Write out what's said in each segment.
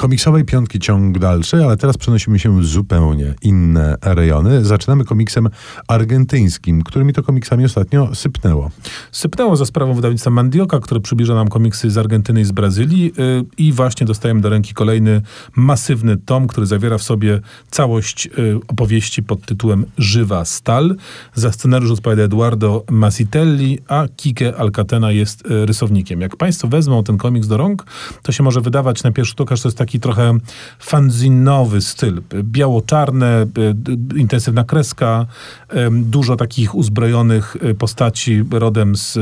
Komiksowej piątki ciąg dalszy, ale teraz przenosimy się w zupełnie inne rejony. Zaczynamy komiksem argentyńskim, którymi to komiksami ostatnio sypnęło. Sypnęło za sprawą wydawnictwa Mandioka, które przybliża nam komiksy z Argentyny i z Brazylii yy, i właśnie dostajemy do ręki kolejny masywny tom, który zawiera w sobie całość yy, opowieści pod tytułem Żywa Stal. Za scenariusz odpowiada Eduardo Masitelli, a Kike Alcatena jest yy, rysownikiem. Jak Państwo wezmą ten komiks do rąk, to się może wydawać na pierwszy rzut oka, że to jest taki trochę fanzinowy styl. Biało-czarne, intensywna kreska, dużo takich uzbrojonych e, postaci rodem z e,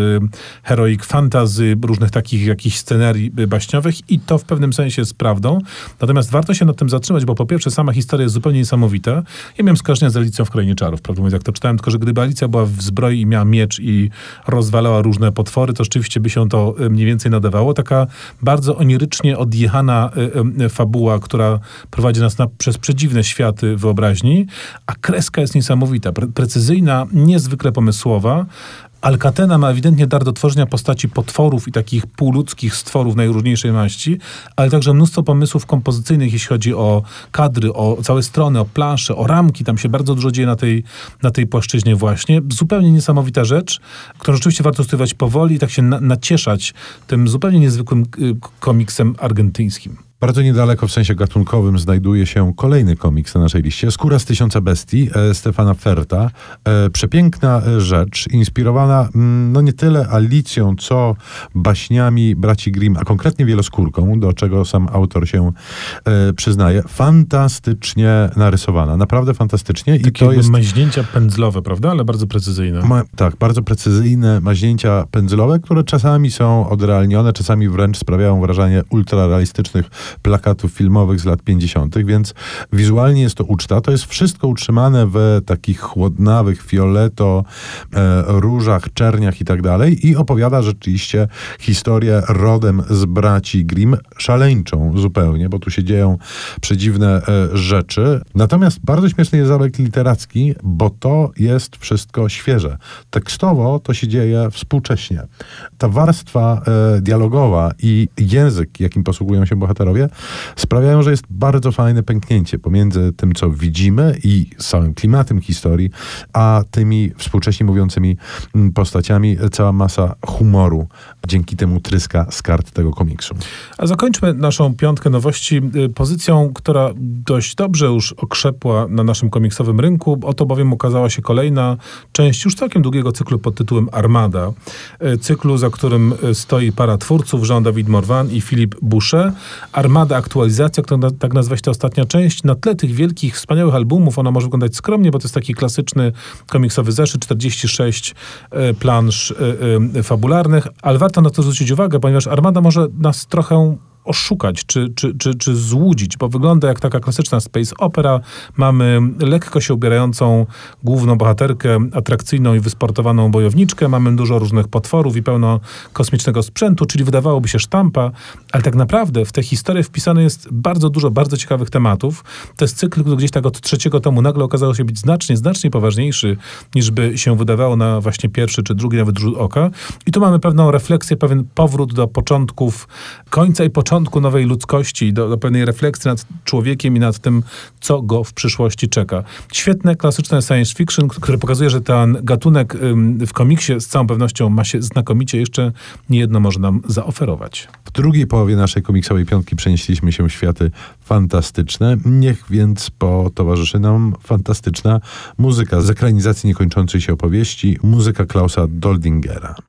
heroic fantasy, różnych takich jakichś scenarii baśniowych i to w pewnym sensie jest prawdą. Natomiast warto się nad tym zatrzymać, bo po pierwsze sama historia jest zupełnie niesamowita. Ja miałem skojarzenia z Alicją w Krainie Czarów, prawdę mówiąc, jak to czytałem, tylko że gdyby Alicja była w zbroi i miała miecz i rozwalała różne potwory, to rzeczywiście by się to mniej więcej nadawało. Taka bardzo onirycznie odjechana fabuła, która prowadzi nas na, przez przedziwne światy wyobraźni, a kreska jest niesamowita, pre precyzyjna, niezwykle pomysłowa. Alcatena ma ewidentnie dar do tworzenia postaci potworów i takich półludzkich stworów najróżniejszej maści, ale także mnóstwo pomysłów kompozycyjnych, jeśli chodzi o kadry, o całe strony, o plansze, o ramki. Tam się bardzo dużo dzieje na tej, na tej płaszczyźnie właśnie. Zupełnie niesamowita rzecz, którą rzeczywiście warto studiować powoli i tak się na, nacieszać tym zupełnie niezwykłym y, komiksem argentyńskim. Bardzo niedaleko w sensie gatunkowym znajduje się kolejny komiks na naszej liście. Skóra z tysiąca bestii e, Stefana Ferta. E, przepiękna e, rzecz, inspirowana mm, no nie tyle Alicją, co baśniami braci Grimm, a konkretnie wieloskórką, do czego sam autor się e, przyznaje. Fantastycznie narysowana, naprawdę fantastycznie. Takie I to jest maźnięcia pędzlowe, prawda? Ale bardzo precyzyjne. Ma, tak, bardzo precyzyjne maźnięcia pędzlowe, które czasami są odrealnione, czasami wręcz sprawiają wrażenie ultrarealistycznych plakatów filmowych z lat 50., więc wizualnie jest to uczta. To jest wszystko utrzymane w takich chłodnawych, fioleto, e, różach, czerniach i tak dalej i opowiada rzeczywiście historię rodem z braci Grimm, szaleńczą zupełnie, bo tu się dzieją przedziwne e, rzeczy. Natomiast bardzo śmieszny jest zabieg literacki, bo to jest wszystko świeże. Tekstowo to się dzieje współcześnie. Ta warstwa e, dialogowa i język, jakim posługują się bohaterowie, sprawiają, że jest bardzo fajne pęknięcie pomiędzy tym, co widzimy i samym klimatem historii, a tymi współcześnie mówiącymi mm, postaciami. Cała masa humoru dzięki temu tryska z kart tego komiksu. A zakończmy naszą piątkę nowości y, pozycją, która dość dobrze już okrzepła na naszym komiksowym rynku. Oto bowiem ukazała się kolejna część już całkiem długiego cyklu pod tytułem Armada. Y, cyklu, za którym y, stoi para twórców, Jean-David Morvan i Philippe Boucher. Armada aktualizacja, która tak nazywa się ta ostatnia część, na tle tych wielkich, wspaniałych albumów, ona może wyglądać skromnie, bo to jest taki klasyczny komiksowy zeszyt, 46 e, plansz e, e, fabularnych, ale warto na to zwrócić uwagę, ponieważ Armada może nas trochę oszukać, czy, czy, czy, czy złudzić, bo wygląda jak taka klasyczna space opera. Mamy lekko się ubierającą główną bohaterkę, atrakcyjną i wysportowaną bojowniczkę, mamy dużo różnych potworów i pełno kosmicznego sprzętu, czyli wydawałoby się sztampa, ale tak naprawdę w tę historię wpisane jest bardzo dużo bardzo ciekawych tematów. To jest cykl, który gdzieś tak od trzeciego tomu nagle okazało się być znacznie, znacznie poważniejszy, niż by się wydawało na właśnie pierwszy czy drugi nawet rzut oka. I tu mamy pewną refleksję, pewien powrót do początków końca i początku początku nowej ludzkości, do, do pewnej refleksji nad człowiekiem i nad tym, co go w przyszłości czeka. Świetne, klasyczne science fiction, które pokazuje, że ten gatunek w komiksie z całą pewnością ma się znakomicie jeszcze niejedno może nam zaoferować. W drugiej połowie naszej komiksowej piątki przenieśliśmy się w światy fantastyczne. Niech więc towarzyszy nam fantastyczna muzyka z ekranizacji niekończącej się opowieści, muzyka Klausa Doldingera.